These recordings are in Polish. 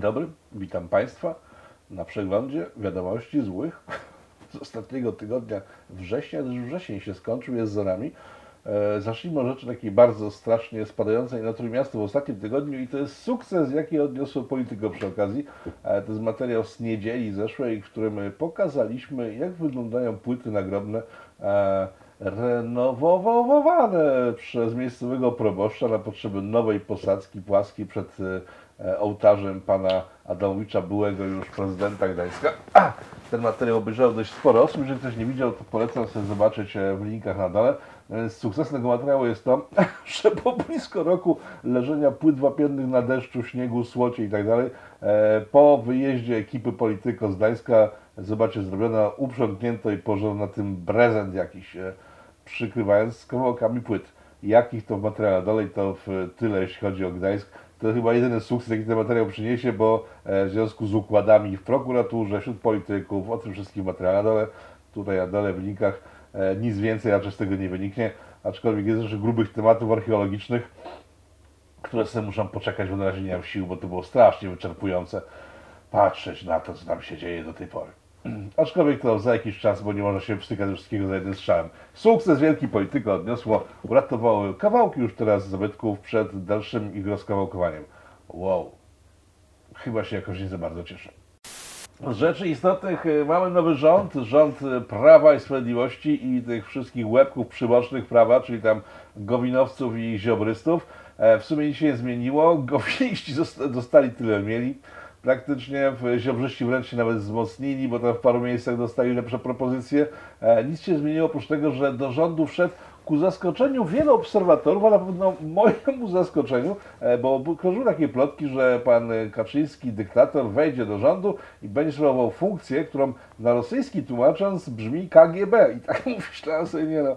Dzień dobry, witam Państwa na przeglądzie wiadomości złych z ostatniego tygodnia września, gdyż wrzesień się skończył, jest za nami. E, zacznijmy od rzeczy takiej bardzo strasznie spadającej natychmiast w ostatnim tygodniu i to jest sukces, jaki odniosło polityko przy okazji. E, to jest materiał z niedzieli zeszłej, w którym pokazaliśmy, jak wyglądają płyty nagrobne e, renowowane przez miejscowego proboszcza na potrzeby nowej posadzki płaskiej przed e, ołtarzem pana Adamowicza, byłego już prezydenta Gdańska. A, ten materiał obejrzało dość sporo osób. Jeżeli ktoś nie widział, to polecam sobie zobaczyć e, w linkach na dole. E, Sukcesem tego materiału jest to, że po blisko roku leżenia płyt wapiennych na deszczu, śniegu, słocie i tak e, po wyjeździe ekipy Polityko z Gdańska, zobaczcie, zrobiono, uprzątnięto i położono na tym prezent jakiś, e, przykrywając z kawałkami płyt. Jakich to w materiale dalej, to w tyle, jeśli chodzi o Gdańsk. To chyba jedyny sukces, jaki ten materiał przyniesie, bo e, w związku z układami w prokuraturze, wśród polityków, o tym wszystkim materiał na dole, tutaj na dole w linkach, e, nic więcej raczej z tego nie wyniknie, aczkolwiek jest jeszcze grubych tematów archeologicznych, które sobie muszą poczekać, bo na razie nie mam sił, bo to było strasznie wyczerpujące patrzeć na to, co tam się dzieje do tej pory. Aczkolwiek to za jakiś czas, bo nie można się wstykać ze wszystkiego za jednym strzałem. Sukces wielki polityka odniosło, uratowało kawałki już teraz zabytków przed dalszym ich rozkawałkowaniem. Wow. Chyba się jakoś nie za bardzo cieszę. Z rzeczy istotnych y, mamy nowy rząd, rząd y, Prawa i Sprawiedliwości i tych wszystkich łebków przybocznych prawa, czyli tam gowinowców i ziobrystów. E, W sumie nic się nie zmieniło, gowiniści dostali tyle mieli. Praktycznie ziobrzyści wręcz się nawet wzmocnili, bo tam w paru miejscach dostali lepsze propozycje. E, Nic się zmieniło oprócz tego, że do rządu wszedł ku zaskoczeniu wielu obserwatorów, a na pewno mojemu zaskoczeniu, e, bo krążyły takie plotki, że pan Kaczyński, dyktator, wejdzie do rządu i będzie sprawował funkcję, którą na rosyjski tłumacząc brzmi KGB. I tak myślałem sobie, nie no,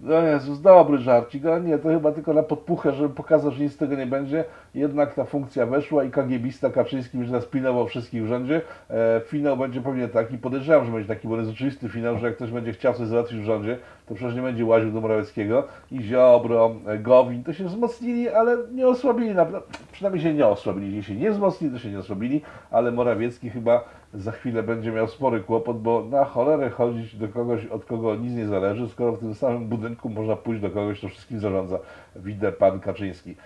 no Jezus, dobry żarcik, ale nie, to chyba tylko na podpuchę, żeby pokazać, że nic z tego nie będzie. Jednak ta funkcja weszła i KGBista Kaczyński teraz pilnował wszystkich w rządzie. E, finał będzie pewnie taki, podejrzewam, że będzie taki, bo jest oczywisty finał, że jak ktoś będzie chciał coś załatwić w rządzie, to przecież nie będzie łaził do Morawieckiego i Ziobro, e, Gowin, to się wzmocnili, ale nie osłabili, napra- przynajmniej się nie osłabili. Jeśli się nie wzmocnili, to się nie osłabili, ale Morawiecki chyba za chwilę będzie miał spory kłopot, bo na cholerę chodzić do kogoś, od kogo nic nie zależy, skoro w tym samym budynku można pójść do kogoś, kto wszystkim zarządza. Widzę pan Kaczyński.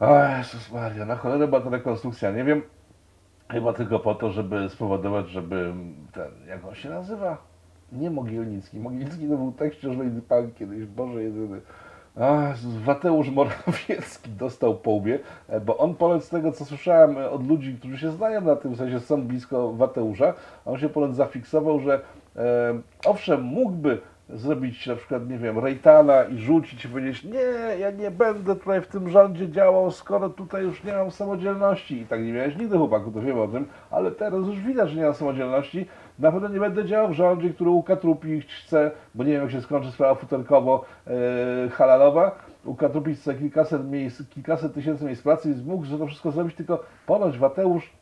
O Jezus Maria, na cholerę była ta rekonstrukcja, nie wiem, chyba tylko po to, żeby spowodować, żeby ten, jak on się nazywa? Nie Mogilnicki. Mogilnicki to był tekściarz Pan kiedyś, Boże jedyny. Wateusz Morawiecki dostał po łbie, e, bo on ponoć z tego, co słyszałem e, od ludzi, którzy się znają na tym, w sensie są blisko Wateusza, on się ponoć zafiksował, że e, owszem, mógłby zrobić na przykład, nie wiem, Rejtana i rzucić i powiedzieć, nie, ja nie będę tutaj w tym rządzie działał, skoro tutaj już nie mam samodzielności. I tak nie miałeś nigdy chłopaku, to wiem o tym, ale teraz już widać, że nie mam samodzielności. Na pewno nie będę działał w rządzie, który ukatrupić chce, bo nie wiem, jak się skończy sprawa futerkowo e, ukatrupić chce kilkaset, miejsc, kilkaset tysięcy miejsc pracy, więc mógł że to wszystko zrobić, tylko ponoć Wateusz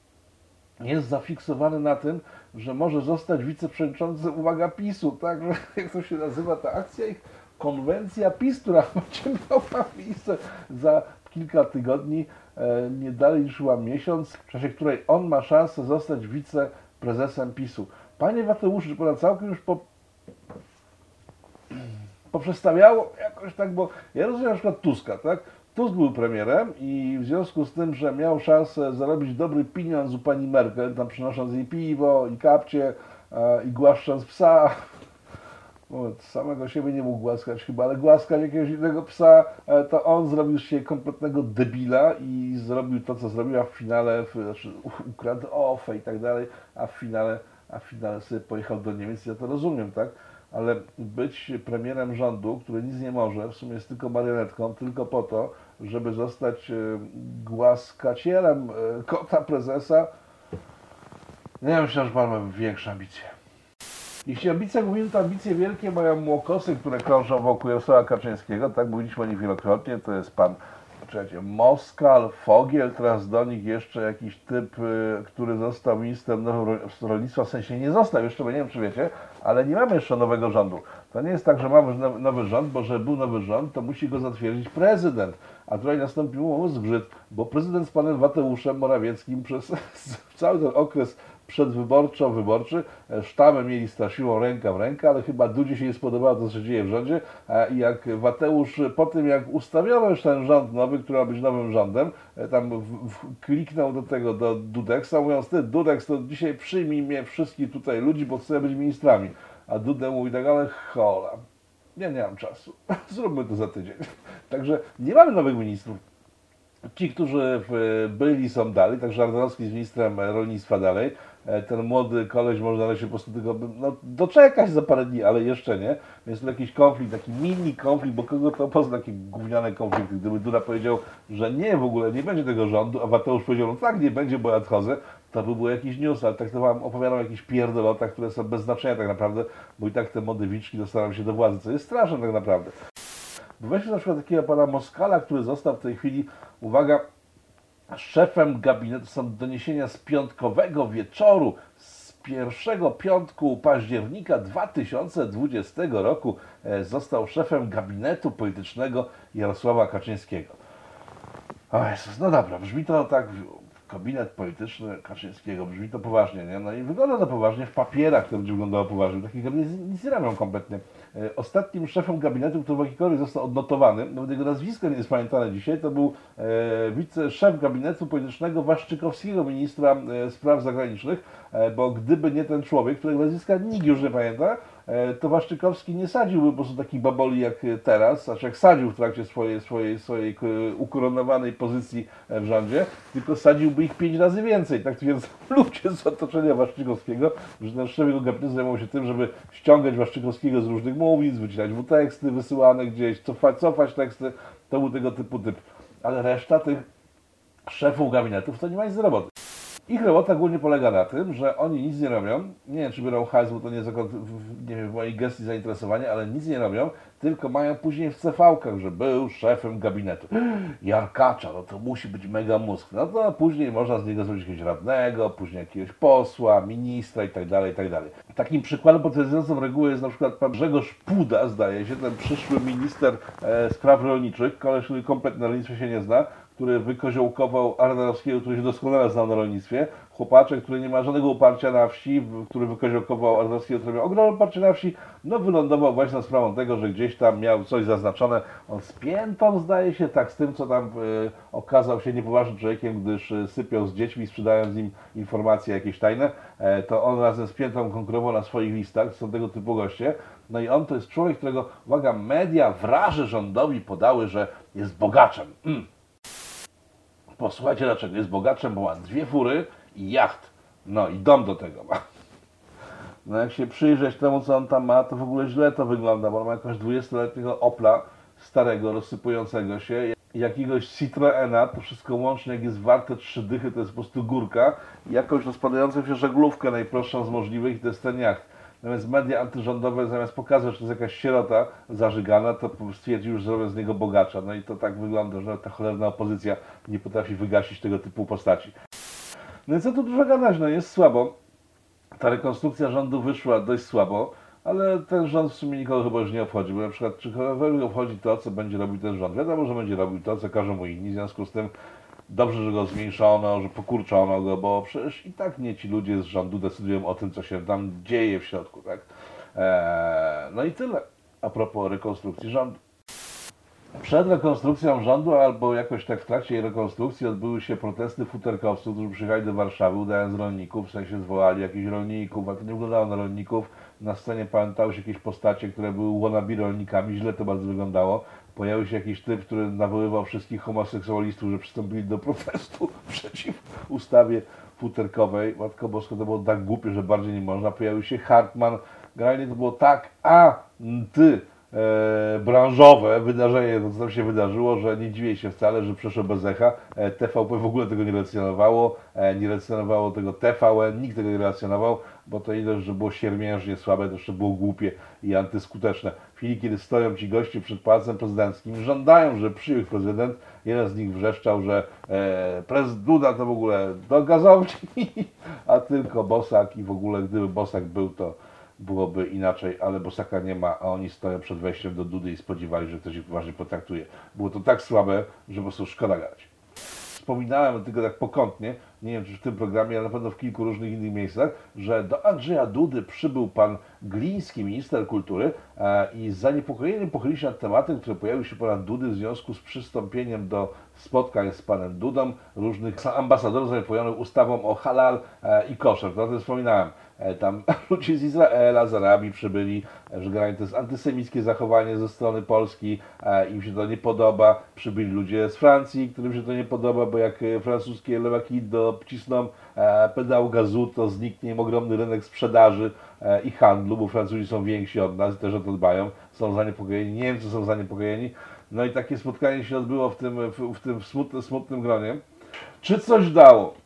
jest zafiksowany na tym, że może zostać wiceprzewodniczącym, uwaga, PiSu, tak, jak to się nazywa ta akcja ich, konwencja PiS, która będzie miała miejsce za kilka tygodni, e, nie dalej niż chyba miesiąc, w czasie której on ma szansę zostać wiceprezesem PiSu. Panie Wateuszu, czy pana całkiem już po, poprzestawiało jakoś tak, bo ja rozumiem na przykład Tuska, tak? Tusk był premierem i w związku z tym, że miał szansę zarobić dobry pieniądz u pani Merkel, tam przynosząc jej piwo i kapcie e, i głaszcząc psa, samego siebie nie mógł głaskać chyba, ale głaskać jakiegoś innego psa, e, to on zrobił się kompletnego debila i zrobił to, co zrobił, a w finale, w- znaczy ukradł ofę i tak dalej, a w finale, a w finale sobie pojechał do Niemiec, ja to rozumiem, tak? Ale być premierem rządu, który nic nie może, w sumie jest tylko marionetką, tylko po to, żeby zostać e, głaskacierem e, kota prezesa, nie myślę, że pan ma większe ambicje. Jeśli ambicje mówimy, to ambicje wielkie mają młokosy, które krążą wokół Jarosława Kaczyńskiego, tak mówiliśmy o nich wielokrotnie, to jest pan czekajcie, Moskal, Fogiel, teraz do nich jeszcze jakiś typ, y, który został ministrem ro- rolnictwa, w sensie nie został jeszcze, bo nie wiem czy wiecie, ale nie mamy jeszcze nowego rządu. To nie jest tak, że mamy now- nowy rząd, bo żeby był nowy rząd, to musi go zatwierdzić prezydent. A tutaj nastąpił zgrzyt, bo prezydent z panem Mateuszem Morawieckim przez cały ten okres przedwyborczo-wyborczy e, sztamy mieli strasiłą ręka w rękę, ale chyba Dudzie się nie spodobało to, co się dzieje w rządzie. A I jak Mateusz e, po tym, jak ustawiono już ten rząd nowy, który ma być nowym rządem, e, tam w, w, kliknął do tego, do Dudeksa, mówiąc, ty Dudeks, to dzisiaj przyjmij mnie wszystkich tutaj ludzi, bo chcę być ministrami. A Dudę mówi tak, ale hola, ja nie mam czasu, zróbmy to za tydzień. Także nie mamy nowych ministrów. Ci, którzy byli, są dalej, także Ardanowski z ministrem rolnictwa dalej. E, Ten młody koleś może się po prostu tylko no, doczekać za parę dni, ale jeszcze nie. Więc to jakiś konflikt, taki mini konflikt, bo kogo to pozna takie gówniane konflikty. Gdyby Duda powiedział, że nie, w ogóle nie będzie tego rządu, a Mateusz powiedział, no tak, nie będzie, bo ja odchodzę, to by był jakiś news, ale tak to wam opowiadam o jakichś pierdolotach, które są bez znaczenia tak naprawdę, bo i tak te modywiczki dostaną się do władzy, co jest straszne tak naprawdę. Weźmy na przykład takiego pana Moskala, który został w tej chwili, uwaga, szefem gabinetu, są doniesienia z piątkowego wieczoru, z pierwszego piątku października 2020 roku e, został szefem gabinetu politycznego Jarosława Kaczyńskiego. O Jezus, no dobra, brzmi to tak, gabinet polityczny Kaczyńskiego, brzmi to poważnie, nie? No i wygląda to poważnie, w papierach to będzie wyglądało poważnie, taki gabinet nic nie robią kompletnie. E, Ostatnim szefem gabinetu, który w jakikolwiek został odnotowany, nawet jego nazwisko nie jest pamiętane dzisiaj, to był e, wice, szef gabinetu politycznego Waszczykowskiego, ministra e, spraw zagranicznych, bo gdyby nie ten człowiek, którego nazwiska nikt już nie pamięta, to Waszczykowski nie sadziłby po prostu takich baboli jak e, teraz, znaczy jak sadził w trakcie swojej, swojej, swojej e, ukoronowanej pozycji e, w rządzie, tylko sadziłby ich pięć razy więcej. Tak twierdzą ludzie z otoczenia Waszczykowskiego, że ten szef jego gabinetu zajmował się tym, żeby ściągać Waszczykowskiego z różnych mównic, wycinać mu teksty wysyłane gdzieś, cofać, cofać teksty, to był tego typu typ. Ale reszta tych szefów gabinetów to nie ma nic do roboty. Ich robota głównie polega na tym, że oni nic nie robią. Nie wiem, czy biorą hajs, bo to nie nie wiem, w mojej gestii zainteresowania, ale nic nie robią, tylko mają później w CV-kach, że był szefem gabinetu. Jarkacza, no to musi być mega mózg. No to później można z niego zrobić jakiegoś radnego, później jakiegoś posła, ministra i tak dalej, i tak. Takim przykładem potwierdzającym regułę jest na przykład pan Grzegorz Puda, zdaje się, ten przyszły minister e, spraw rolniczych, koleś, który kompletnie na rolnictwie się nie zna, który wykoziołkował Ardanowskiego, który się doskonale znał na rolnictwie. Chłopaczek, który nie ma żadnego uparcia na wsi, który wykoziołkował Ardanowskiego, który miał ogromne uparcie na wsi, no wylądował właśnie na sprawą tego, że gdzieś tam miał coś zaznaczone. On z piętą, zdaje się, tak z tym, co tam e, okazał się niepoważnym człowiekiem, gdyż e, sypiał z dziećmi, sprzedając im informacje jakieś tajne, e, to on razem z piętą konkurował na swoich listach, są tego typu goście. No i on to jest człowiek, którego, uwaga, media wraże rządowi podały, że jest bogaczem. Mm. Posłuchajcie dlaczego. Jest bogaczem, bo ma dwie fury i jacht. No i dom do tego ma. No jak się przyjrzeć temu, co on tam ma, to w ogóle źle to wygląda, bo on ma jakiegoś 20-letniego Opla, starego, rozsypującego się, jakiegoś Citroena, to wszystko łącznie, jak jest warte trzy dychy, to jest po prostu górka, jakąś rozpadającą się żaglówkę najprostszą z możliwych, i to jest ten jacht. Natomiast media antyrządowe zamiast pokazać, że to jest jakaś sierota zażygana, to stwierdził, że zrobią z niego bogacza. No i to tak wygląda, że ta cholerna opozycja nie potrafi wygasić tego typu postaci. No i co tu dużo gadać, no jest słabo. Ta rekonstrukcja rządu wyszła dość słabo, ale ten rząd w sumie nikogo chyba już nie obchodzi, bo na przykład czy obchodzi to, co będzie robił ten rząd. Wiadomo, że będzie robił to, co każą mu inni, w związku z tym dobrze, że go zmniejszono, że pokurczono go, bo przecież i tak nie ci ludzie z rządu decydują o tym, co się tam dzieje w środku, tak? Eee, no i tyle. A propos rekonstrukcji rządu. Przed rekonstrukcją rządu, albo jakoś tak w trakcie jej rekonstrukcji odbyły się protesty futerkowców, którzy przyjechali do Warszawy, udając rolników, w sensie zwołali jakichś rolników, a to nie wyglądało na rolników. Na scenie pamiętały się jakieś postacie, które były wannabe rolnikami, źle to bardzo wyglądało. Pojawił się jakiś typ, który nawoływał wszystkich homoseksualistów, że przystąpili do protestu przeciw ustawie futerkowej. Matko Bosko, to było tak głupie, że bardziej nie można. Pojawił się Hartman. Generalnie to było tak, a ty, branżowe wydarzenie, to co tam się wydarzyło, że nie dziwię się wcale, że przeszło bez echa. E, TVP w ogóle tego nie relacjonowało, e, nie relacjonowało tego TVN, nikt tego nie relacjonował, bo to nie dość, że było siermiężnie słabe, to jeszcze było głupie i antyskuteczne. W chwili, kiedy stoją ci goście przed Pałacem Prezydenckim, żądają, że przyjechał prezydent, jeden z nich wrzeszczał, że e, prezydent Duda to w ogóle do gazowni, a tylko Bosak i w ogóle gdyby Bosak był, to byłoby inaczej, ale Bosaka nie ma, a oni stoją przed wejściem do Dudy i spodziewali, że ktoś ich poważnie potraktuje. Było to tak słabe, że po prostu szkoda gadać. Wspominałem tego tak pokątnie, nie wiem czy w tym programie, ale na pewno w kilku różnych innych miejscach, że do Andrzeja Dudy przybył pan Gliński, minister kultury e, i z zaniepokojeniem pochylił się nad tematem, który pojawił się ponad Dudy w związku z przystąpieniem do spotkań z panem Dudą różnych ambasadorów zaniepokojonych ustawą o halal e, i koszer. To o tym wspominałem. E, tam ludzie z Izraela, z Arabii przybyli, że generalnie to jest antysemickie zachowanie ze strony Polski, im się to nie podoba. Przybyli ludzie z Francji, którym się to nie podoba, bo jak francuskie lewaki docisną pedał gazu, to zniknie im ogromny rynek sprzedaży i handlu, bo Francuzi są więksi od nas i też o to dbają, są zaniepokojeni, Niemcy są zaniepokojeni. No i takie spotkanie się odbyło w tym, w, w tym smutnym, smutnym gronie. Czy coś dało?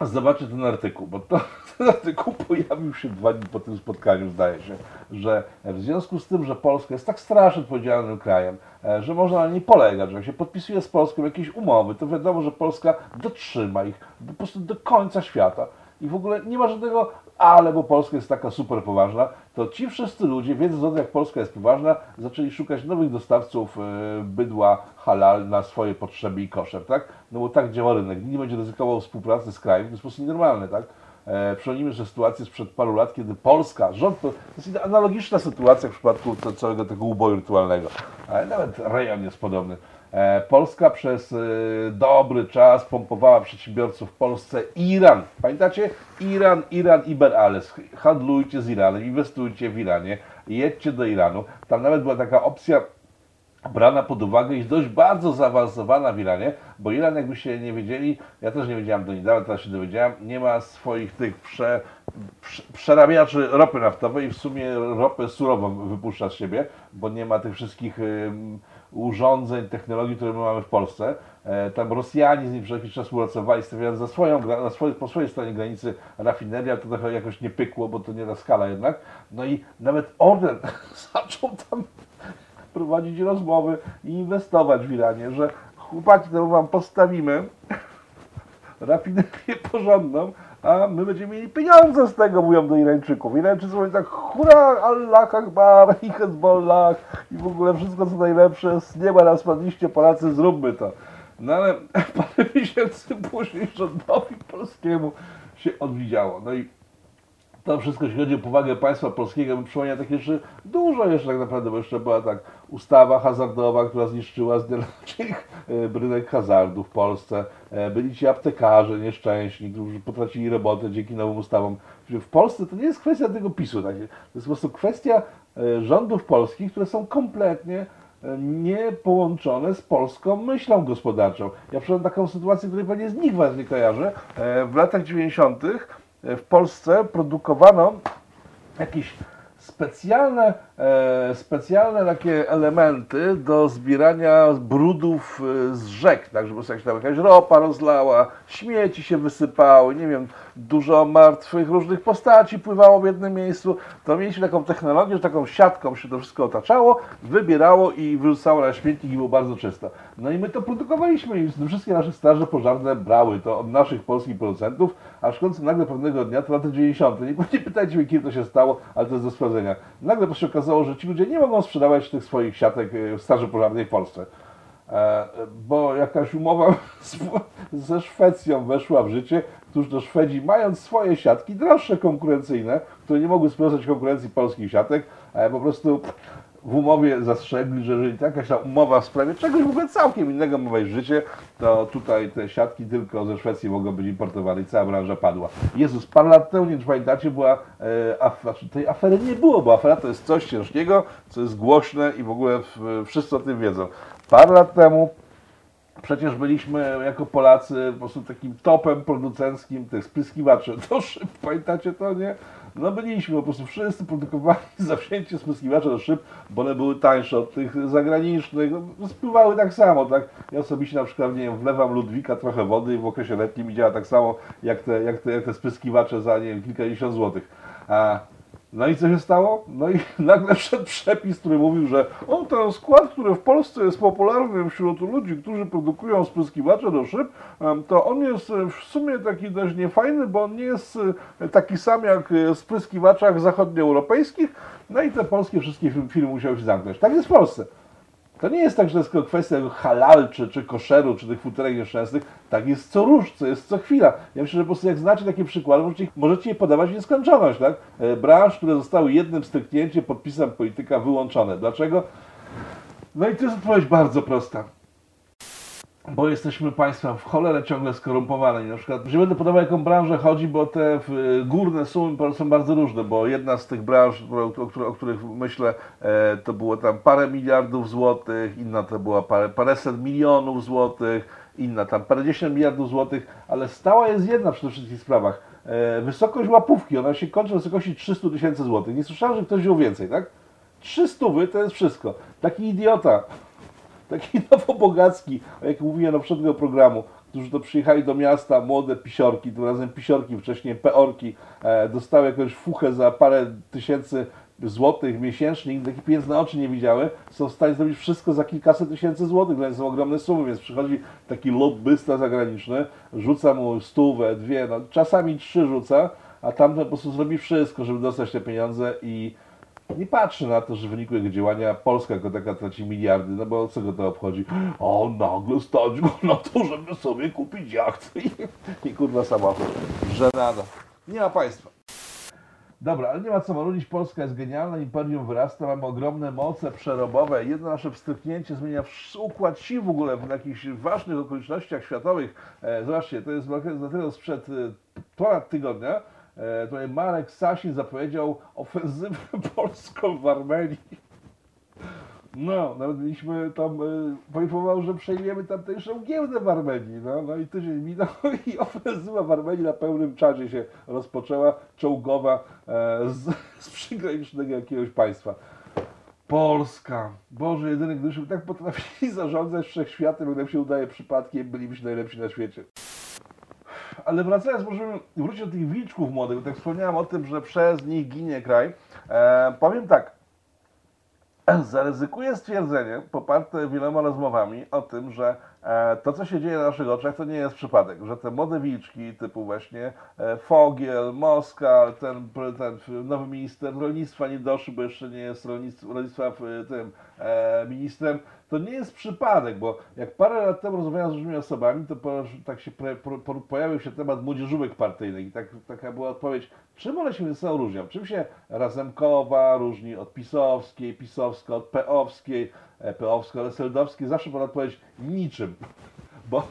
Zobaczcie ten artykuł, bo to, ten artykuł pojawił się dwa dni po tym spotkaniu, zdaje się, że w związku z tym, że Polska jest tak strasznie odpowiedzialnym krajem, e, że można na niej polegać, że jak się podpisuje z Polską jakieś umowy, to wiadomo, że Polska dotrzyma ich po prostu do końca świata. I w ogóle nie ma żadnego ale, bo Polska jest taka super poważna, to ci wszyscy ludzie, wiedząc o tym, jak Polska jest poważna, zaczęli szukać nowych dostawców e, bydła halal na swoje potrzeby i koszer, tak? No bo tak działa rynek. Nikt nie będzie ryzykował współpracy z krajem, to jest po prostu nienormalne, tak? E, przypomnijmy, że sytuację sprzed paru lat, kiedy Polska, rząd, to jest analogiczna sytuacja w przypadku całego tego uboju rytualnego, ale nawet rejon jest podobny. E, Polska przez e, dobry czas pompowała przedsiębiorców w Polsce Iran. Pamiętacie? Iran, Iran, Iberales. Handlujcie z Iranem, inwestujcie w Iranie, jedźcie do Iranu. Tam nawet była taka opcja brana pod uwagę i dość bardzo zaawansowana w Iranie, bo Iran, jakbyście nie wiedzieli, ja też nie wiedziałem do niedawna, teraz się dowiedziałem, nie ma swoich tych prze, prze, przerabiaczy ropy naftowej i w sumie ropę surową wypuszcza z siebie, bo nie ma tych wszystkich urządzeń, technologii, które my mamy w Polsce. E, tam Rosjanie z nim przez jakiś czas współpracowali, stawiając za swoją, na swojej, po swojej stronie granicy rafinerię, ale to trochę jakoś nie pykło, bo to nie ta skala jednak. No i nawet Orlen zaczął tam prowadzić rozmowy i inwestować w Iranie, że chłopaki, to wam postawimy rafinerię porządną, a my będziemy mieli pieniądze z tego, mówią do Irańczyków. Irańczycy mówią tak, hurra, Allah Akbar, i Hezbollah, i w ogóle wszystko co najlepsze, z nieba nas spadliście, Polacy, zróbmy to. No ale parę miesięcy później rządowi polskiemu się odwidziało. No i to wszystko, jeśli chodzi o powagę państwa polskiego, mi przypomina takie rzeczy dużo jeszcze tak naprawdę, bo jeszcze była tak ustawa hazardowa, która zniszczyła z dzień rynek hazardu w Polsce. E, byli ci aptekarze nieszczęśni, którzy potracili robotę dzięki nowym ustawom. W Polsce to nie jest kwestia tego PiSu, to jest po prostu kwestia e, rządów polskich, które są kompletnie e, nie połączone z polską myślą gospodarczą. Ja przyszedłem taką sytuację, której pewnie z nikt Was nie kojarzy. W latach 90 w Polsce produkowano jakieś specjalne, specjalne takie elementy do zbierania brudów e, z rzek, tak żeby się tam jakaś ropa rozlała, śmieci się wysypały, nie wiem, dużo martwych różnych postaci pływało w jednym miejscu, to mieliśmy taką technologię, że taką siatką się to wszystko otaczało, wybierało i wyrzucało na śmietnik i było bardzo czysto. No i my to produkowaliśmy i wszystkie nasze straże pożarne brały to od naszych polskich producentów, aż w końcu nagle pewnego dnia, to lata 90. Nie, pytajcie mnie, kiedy to się stało, ale to jest do sprawdzenia. Nagle się okazało, że ci ludzie nie mogą sprzedawać tych swoich siatek e, w straży pożarnej w Polsce. E, bo jakaś umowa ze Szwecją weszła w życie, któż to Szwedzi, mając swoje siatki, droższe konkurencyjne, które nie mogły sprostać konkurencji polskich siatek, po prostu w umowie zastrzegli, że jeżeli jakaś ta umowa w sprawie czegoś w ogóle całkiem innego ma wejść w życie, to tutaj te siatki tylko ze Szwecji mogą być importowane i cała branża padła. Jezus, parę lat temu, nie wiem pamiętacie, była, e, af, znaczy tej afery nie było, bo afera to jest coś ciężkiego, co jest głośne i w ogóle wszyscy o tym wiedzą. Parę lat temu Przecież byliśmy jako Polacy po prostu takim topem producenckim tych spryskiwaczy do szyb, pamiętacie to, nie? No byliśmy po prostu wszyscy produkowali za wzięcie do szyb, bo one były tańsze od tych zagranicznych, no, spływały tak samo, tak? Ja osobiście na przykład, nie wiem, wlewam Ludwika trochę wody w okresie letnim i działa tak samo jak te, jak te, jak te spryskiwacze za, nie wiem, kilkadziesiąt złotych. A no i co się stało? No i nagle wszedł przepis, który mówił, że o, ten skład, który w Polsce jest popularny wśród ludzi, którzy produkują spryskiwacze do szyb, to on jest e, w sumie taki dość niefajny, bo on nie jest e, taki sam jak e, w spryskiwaczach zachodnioeuropejskich, no i te polskie wszystkie firmy musiały się zamknąć. Tak jest w Polsce. To nie jest tak, że to jest kwestia halal, czy, czy koszeru, czy tych futerek nieszczęsnych. Tak jest co róż, co jest co chwila. Ja myślę, że po prostu jak znacie takie przykłady, możecie, możecie je podawać w nieskończoność, tak? E, Branż, które zostały jednym stryknięciem podpisem polityka wyłączone. Dlaczego? No i to jest odpowiedź bardzo prosta. Bo jesteśmy państwem w cholerę ciągle skorumpowani. Na przykład, że będę podawał jaką branżę chodzi, bo te w, górne sumy są bardzo różne, bo jedna z tych branż, o, których myślę, e, to było tam parę miliardów złotych, inna to była parę, paręset milionów złotych, inna tam parędziesiąt miliardów złotych, ale stała jest jedna przy tych wszystkich sprawach. E, wysokość łapówki, ona się kończy na wysokości 300 tysięcy złotych. Nie słyszałem, że ktoś wziął więcej, tak? 300 wy to jest wszystko. Taki idiota, taki nowobogacki, jak mówiłem na poprzedniego programu, którzy to przyjechali do miasta, młode pisiorki, tym razem pisiorki, wcześniej peorki, e, dostały jakąś fuchę za parę tysięcy złotych miesięcznie, nigdy takich pieniędzy na oczy nie widziały, są w stanie zrobić wszystko za kilkaset tysięcy złotych, więc są ogromne sumy, więc przychodzi taki lobbysta zagraniczny, rzuca mu stówę, dwie, no czasami trzy rzuca, a tamten po prostu zrobi wszystko, żeby dostać te pieniądze i nie patrzy na to, że w wyniku jego działania Polska jako taka traci miliardy, no bo co go to obchodzi? O, nagle stać go na to, żeby sobie kupić jacht i, i kurwa samochód. Żenada. Nie ma państwa. Dobra, ale nie ma co marudzić, Polska jest genialna, imperium wyrasta, mamy ogromne moce przerobowe. Jedno nasze wstrzyknięcie zmienia układ sił w ogóle w jakichś ważnych okolicznościach światowych. E, zobaczcie, to jest dlatego sprzed e, ponad tygodnia, tutaj Marek Sasin zapowiedział ofensywę polską w Armenii. No, nawet mieliśmy tam, y, poinformował, że przejmiemy tamtejszą giełdę w Armenii. No, no i tydzień minął i ofensywa w Armenii na pełnym czasie się rozpoczęła, czołgowa e, z, z przygranicznego jakiegoś państwa. Polska. Boże, jedyny, gdybyśmy tak potrafili zarządzać wszechświatem, jak nam się udaje przypadkiem, bylibyśmy najlepsi na świecie. Ale wracając, możemy wrócić do tych wilczków młodych, bo tak wspomniałem o tym, że przez nich ginie kraj. E, powiem tak, zaryzykuję stwierdzenie, poparte wieloma rozmowami, o tym, że to, co się dzieje na naszych oczach, to nie jest przypadek, że te młode wilczki typu właśnie e, Fogiel, Moskal, ten, ten nowy minister rolnictwa nie doszły, bo jeszcze nie jest rolnictwa, w tym e, ministrem, to nie jest przypadek, bo jak parę lat temu rozmawiałem z różnymi osobami, to po, tak się po, po, pojawił się temat młodzieżówek partyjnych i tak, taka była odpowiedź, czym one się między sobą różnią? Czym się Razemkowa różni od pisowskiej, pisowska od peowskiej, e, peowska od eseldowskiej? Zawsze pana odpowiedź niczym, bo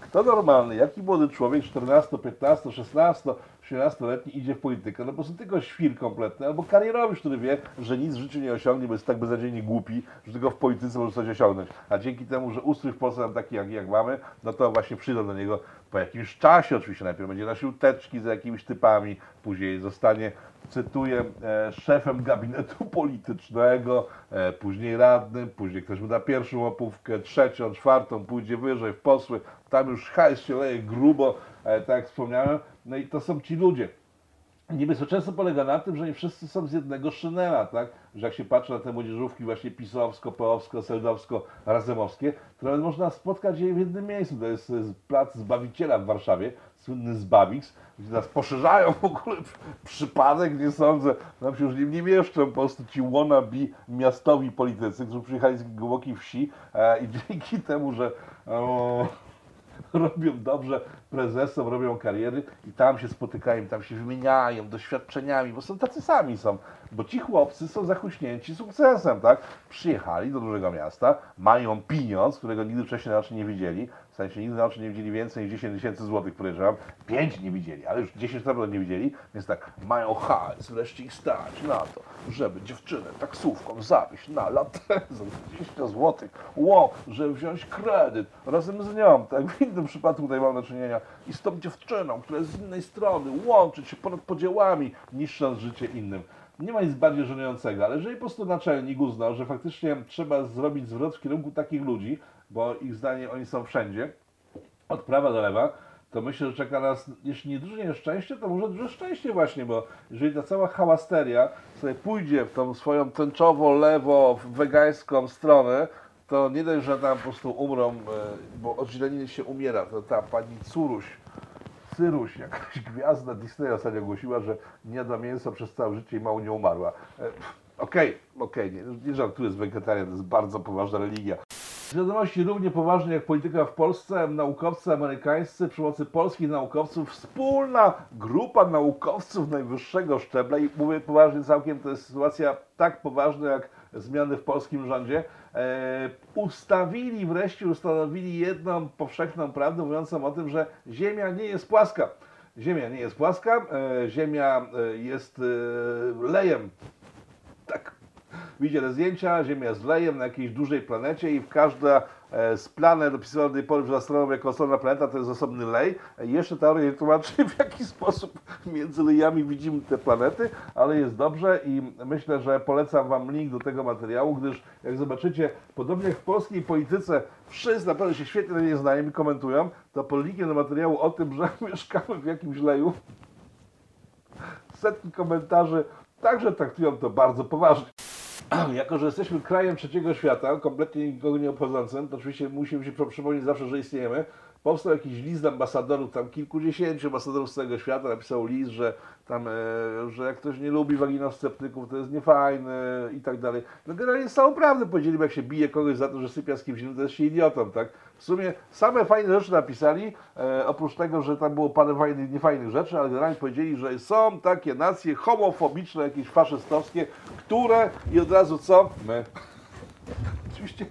kto normalny, jaki młody człowiek, 14, 15, 16, 17-letni idzie w politykę, no po prostu tylko świr kompletny, albo karierowicz, który wie, że nic w życiu nie osiągnie, bo jest tak beznadziejnie głupi, że tylko w polityce może coś osiągnąć. A dzięki temu, że ustrój w Polsce nam taki, jak, jak mamy, no to właśnie przyjdą do niego po jakimś czasie, oczywiście. Najpierw będzie nosił teczki z jakimiś typami, później zostanie, cytuję, e, szefem gabinetu politycznego, e, później radnym, później ktoś mu da pierwszą łapówkę, trzecią, czwartą, pójdzie wyżej w posły, tam już hajs się leje grubo, e, tak jak wspomniałem, no i to są ci ludzie. Niebezpieczeństwo polega na tym, że nie wszyscy są z jednego szynela, tak? Że jak się patrzy na te młodzieżówki właśnie pisowsko, peowsko, seldowsko, razemowskie, to nawet można spotkać je w jednym miejscu. To jest, plac Zbawiciela w Warszawie, słynny Zbawix, gdzie nas poszerzają w ogóle przypadek, nie sądzę, nam się już nie, nie mieszczą po prostu ci wannabe miastowi politycy, którzy przyjechali z głębokiej wsi e, i dzięki temu, że o, robią dobrze prezesom, robią kariery i tam się spotykają, tam się wymieniają doświadczeniami, bo są tacy sami są, bo ci chłopcy są zachuśnięci sukcesem, tak? Przyjechali do dużego miasta, mają pieniądz, którego nigdy wcześniej oczy nie widzieli, w sensie nigdy na oczy nie widzieli więcej niż 10 tysięcy złotych, podejrzewam, 5 nie widzieli, ale już 10 na nie widzieli, więc tak, mają hajs, wreszcie ich stać na to, żeby dziewczynę taksówką zawieźć na latę za 20 złotych, wow, żeby wziąć kredyt razem z nią, tak, w innym przypadku tutaj mamy do czynienia i z tą dziewczyną, która jest z innej strony, łączyć się ponad podziałami, niszcząc życie innym. Nie ma nic bardziej żenującego, ale jeżeli po prostu naczelnik uznał, że faktycznie trzeba zrobić zwrot w kierunku takich ludzi, bo ich zdaniem oni są wszędzie, od prawa do lewa, to myślę, że czeka nas, jeśli nie duże nieszczęście, to może duże szczęście właśnie, bo jeżeli ta cała hałasteria sobie pójdzie w tą swoją tęczowo, lewo, wegańską stronę, to nie dość, że tam po prostu umrą, e, bo od się umiera, to ta pani Curuś, Cyruś, jakaś gwiazda Disneya ostatnio ogłosiła, że nie jadła mięsa przez całe życie i mało nie umarła. E, Okej, okej, nie, nie żartuję z wegetarian, to jest bardzo poważna religia. Z wiadomości równie poważnej jak polityka w Polsce, naukowcy amerykańscy przy pomocy polskich naukowców, wspólna grupa naukowców najwyższego szczebla i mówię poważnie całkiem, to jest sytuacja tak poważna jak zmiany w polskim rządzie, e, ustawili wreszcie, ustanowili jedną powszechną prawdę mówiącą o tym, że Ziemia nie jest płaska. Ziemia nie jest płaska, e, Ziemia e, jest e, lejem. Tak, widzieli zdjęcia, Ziemia jest lejem na jakiejś dużej planecie i w każda e, z planet opisywana do tej pory przez astronomów jako osobna planeta to jest osobny lej. Jeszcze teoria nie tłumaczy w jaki sposób między lejami widzimy te planety, ale jest dobrze i myślę, że polecam Wam link do tego materiału, gdyż jak zobaczycie, podobnie jak w polskiej polityce wszyscy naprawdę się świetnie na nie znają i komentują, to pod linkiem do materiału o tym, że mieszkamy w jakimś leju, setki komentarzy także traktują to bardzo poważnie. Jako, że jesteśmy krajem trzeciego świata, kompletnie nikogo nie obchodzącym, to oczywiście musimy się przypomnieć zawsze, że istniejemy. Powstał jakiś list ambasadorów, tam kilkudziesięciu ambasadorów z całego świata napisał list, że tam, e, że jak ktoś nie lubi waginosceptyków, to jest niefajny i tak dalej. No generalnie całą prawdę powiedzieli, jak się bije kogoś za to, że sypia z kimś innym, to jest się idiotą, tak? W sumie same fajne rzeczy napisali, e, oprócz tego, że tam było parę fajnych, niefajnych rzeczy, ale generalnie powiedzieli, że są takie nacje homofobiczne, jakieś faszystowskie, które i od razu co? My. Oczywiście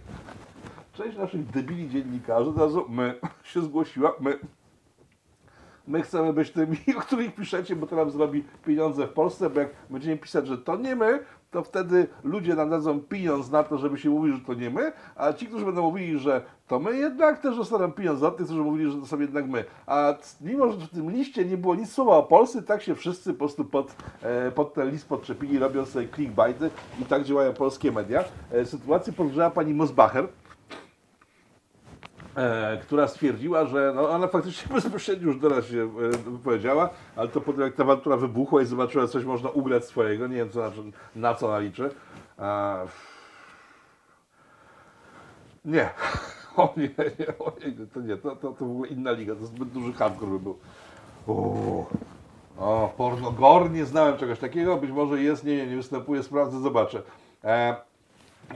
część naszych debili dziennikarzy od razu my się zgłosiła, my. My chcemy być tymi, o których piszecie, bo to nam zrobi pieniądze w Polsce, bo jak będziemy pisać, że to nie my, to wtedy ludzie nam dadzą pieniądz na to, żeby się mówić, że to nie my, a ci, którzy będą mówili, że to my jednak też dostaną pieniądz od tych, którzy mówili, że to są jednak my. A mimo, że w tym liście nie było nic słowa o Polsce, tak się wszyscy po prostu pod, e, pod ten list podczepili, robiąc sobie clickbaity i tak działają polskie media. E, sytuację podgrzała pani Mosbacher, e, która stwierdziła, że no, ona faktycznie bezpośrednio już teraz się e, wypowiedziała, ale to potem jak ta awantura wybuchła i zobaczyła, coś można ugrać swojego, nie wiem co, na, na co ona liczy. E, nie. O nie, nie, o nie, to nie, to, to, to w ogóle inna liga, to zbyt duży hardcore by był. O, o pornogor, nie znałem czegoś takiego, być może jest, nie, nie, nie występuje, sprawdzę, zobaczę. E,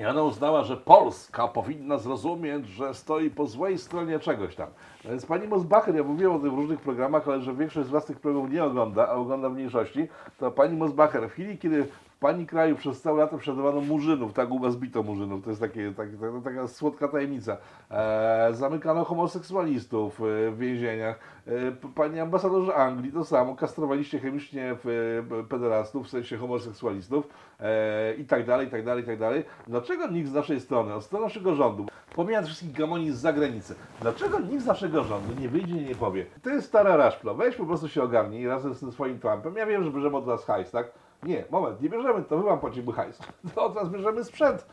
i ona uznała, że Polska powinna zrozumieć, że stoi po złej stronie czegoś tam. No Więc pani Mosbacher, ja mówiłem o tym w różnych programach, ale że większość z was tych programów nie ogląda, a ogląda w mniejszości, to pani Mosbacher w chwili, kiedy w pani kraju przez całe lata prześladowano murzynów, tak u was bito murzynów, to jest takie, takie, taka, taka słodka tajemnica. E, zamykano homoseksualistów e, w więzieniach. E, p- pani ambasadorze Anglii to samo, kastrowaliście chemicznie e, pederastów, w sensie homoseksualistów e, i tak dalej, i tak dalej, i tak dalej. Dlaczego nikt z naszej strony, od strony naszego rządu, pomijając wszystkich gamonii z zagranicy, dlaczego nikt z naszego rządu nie wyjdzie i nie powie, to jest stara raszplo, weź po prostu się ogarnij razem z tym swoim Trumpem, ja wiem, że bierzemy od was hajs, tak? Nie, moment, nie bierzemy, to wy wam płacimy hajs, to od was bierzemy sprzęt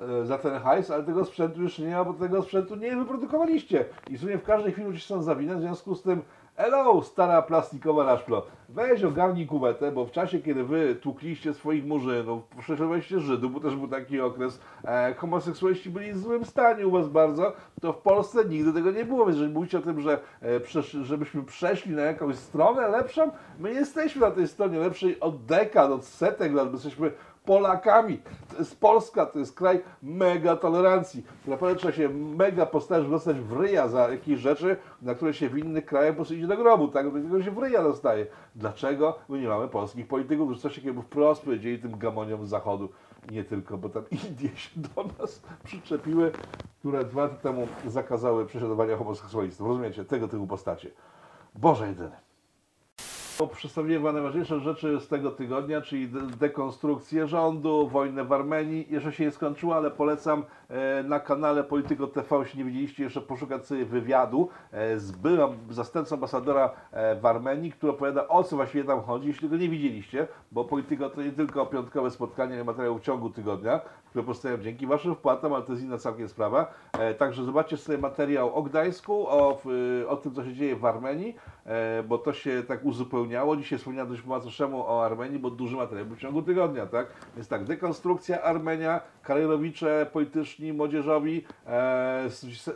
e, za ten hajs, ale tego sprzętu już nie ma, bo tego sprzętu nie wyprodukowaliście. I w sumie w każdej chwili musicie są zawinąć, w związku z tym Hello, stara plastikowa raszplo. Weź ogarnij kuwetę, bo w czasie, kiedy wy tłukliście swoich murzynów, prześladowaliście Żydów, bo też był taki okres, e, homoseksualiści byli w złym stanie u was bardzo, to w Polsce nigdy tego nie było. Więc jeżeli mówicie o tym, że e, przesz, żebyśmy przeszli na jakąś stronę lepszą, my jesteśmy na tej stronie lepszej od dekad, od setek lat, bo jesteśmy Polakami. To jest Polska, to jest kraj mega tolerancji. Naprawdę trzeba się mega postarać dostać w ryja za jakieś rzeczy, na które się w innych krajach po prostu idzie do grobu, tak? Do tego się w ryja dostaje. Dlaczego my nie mamy polskich polityków, którzy coś takiego wprost powiedzieli tym gamoniom z zachodu? Nie tylko, bo tam Indie się do nas przyczepiły, które dwa lata temu zakazały prześladowania homoseksualistów. Rozumiecie? Tego typu postacie. Boże jedyny. Przedstawiłem Wam najważniejsze rzeczy z tego tygodnia, czyli de- dekonstrukcję rządu, wojnę w Armenii. Jeszcze się nie skończyło, ale polecam e, na kanale Polityko TV, jeśli nie widzieliście, jeszcze poszukać sobie wywiadu e, z byłym zastępcą ambasadora e, w Armenii, który opowiada o co właściwie tam chodzi, jeśli go nie widzieliście, bo Polityko to nie tylko piątkowe spotkanie, ale materiał w ciągu tygodnia, które powstają dzięki Waszym wpłatom, ale to jest inna całkiem sprawa. Także zobaczcie sobie materiał o Gdańsku, o, o tym, co się dzieje w Armenii, bo to się tak uzupełniało. Dzisiaj wspomniałem dość macoszemu o Armenii, bo duży materiał był w ciągu tygodnia, tak? Więc tak, dekonstrukcja Armenia, karierowicze, polityczni, młodzieżowi, e,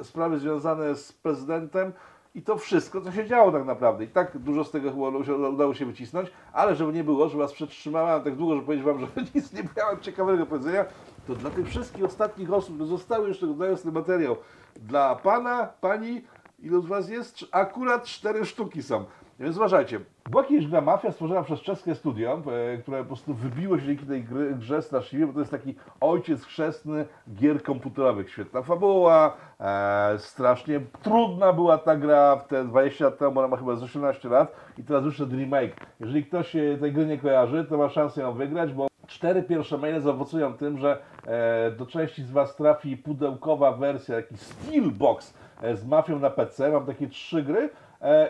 sprawy związane z prezydentem, i to wszystko, co się działo tak naprawdę. I tak dużo z tego chyba udało się, wycisnąć, ale żeby nie było, że Was przetrzymałem tak długo, że powiedzieć Wam, że nic nie miałem ciekawego powiedzenia, to dla tych wszystkich ostatnich osób, które zostały jeszcze oglądając ten materiał, dla Pana, Pani, ilu z Was jest? Akurat cztery sztuki są. Więc uważajcie, była kiedyś gra Mafia stworzona przez czeskie studio, e, które po prostu wybiło się dzięki tej gry, grze straszliwie, bo to jest taki ojciec chrzestny gier komputerowych. Świetna fabuła, e, strasznie trudna była ta gra te 20 lat temu, ona ma chyba z 18 lat i teraz wyszedł remake. Jeżeli ktoś tej gry nie kojarzy, to ma szansę ją wygrać, bo cztery pierwsze maile zaowocują tym, że e, do części z Was trafi pudełkowa wersja, jakiś Steelbox e, z mafią na PC. Mam takie trzy gry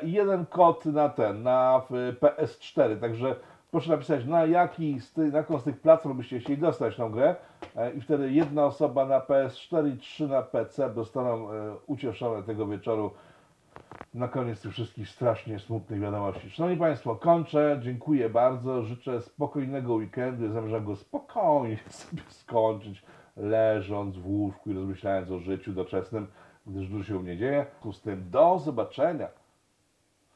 jeden kod na ten, na w, PS4. Także proszę napisać, na, jaki z ty, na jaką z tych platform byście chcieli dostać tą grę. E, I wtedy jedna osoba na PS4 i trzy na PC dostaną e, ucieszone tego wieczoru na koniec tych wszystkich strasznie smutnych wiadomości. Szanowni Państwo, kończę. Dziękuję bardzo. Życzę spokojnego weekendu. Zamierzam go spokojnie sobie skończyć, leżąc w łóżku i rozmyślając o życiu doczesnym, gdyż dużo się u mnie dzieje. W związku z tym do zobaczenia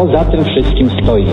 Kto za tym wszystkim stoi?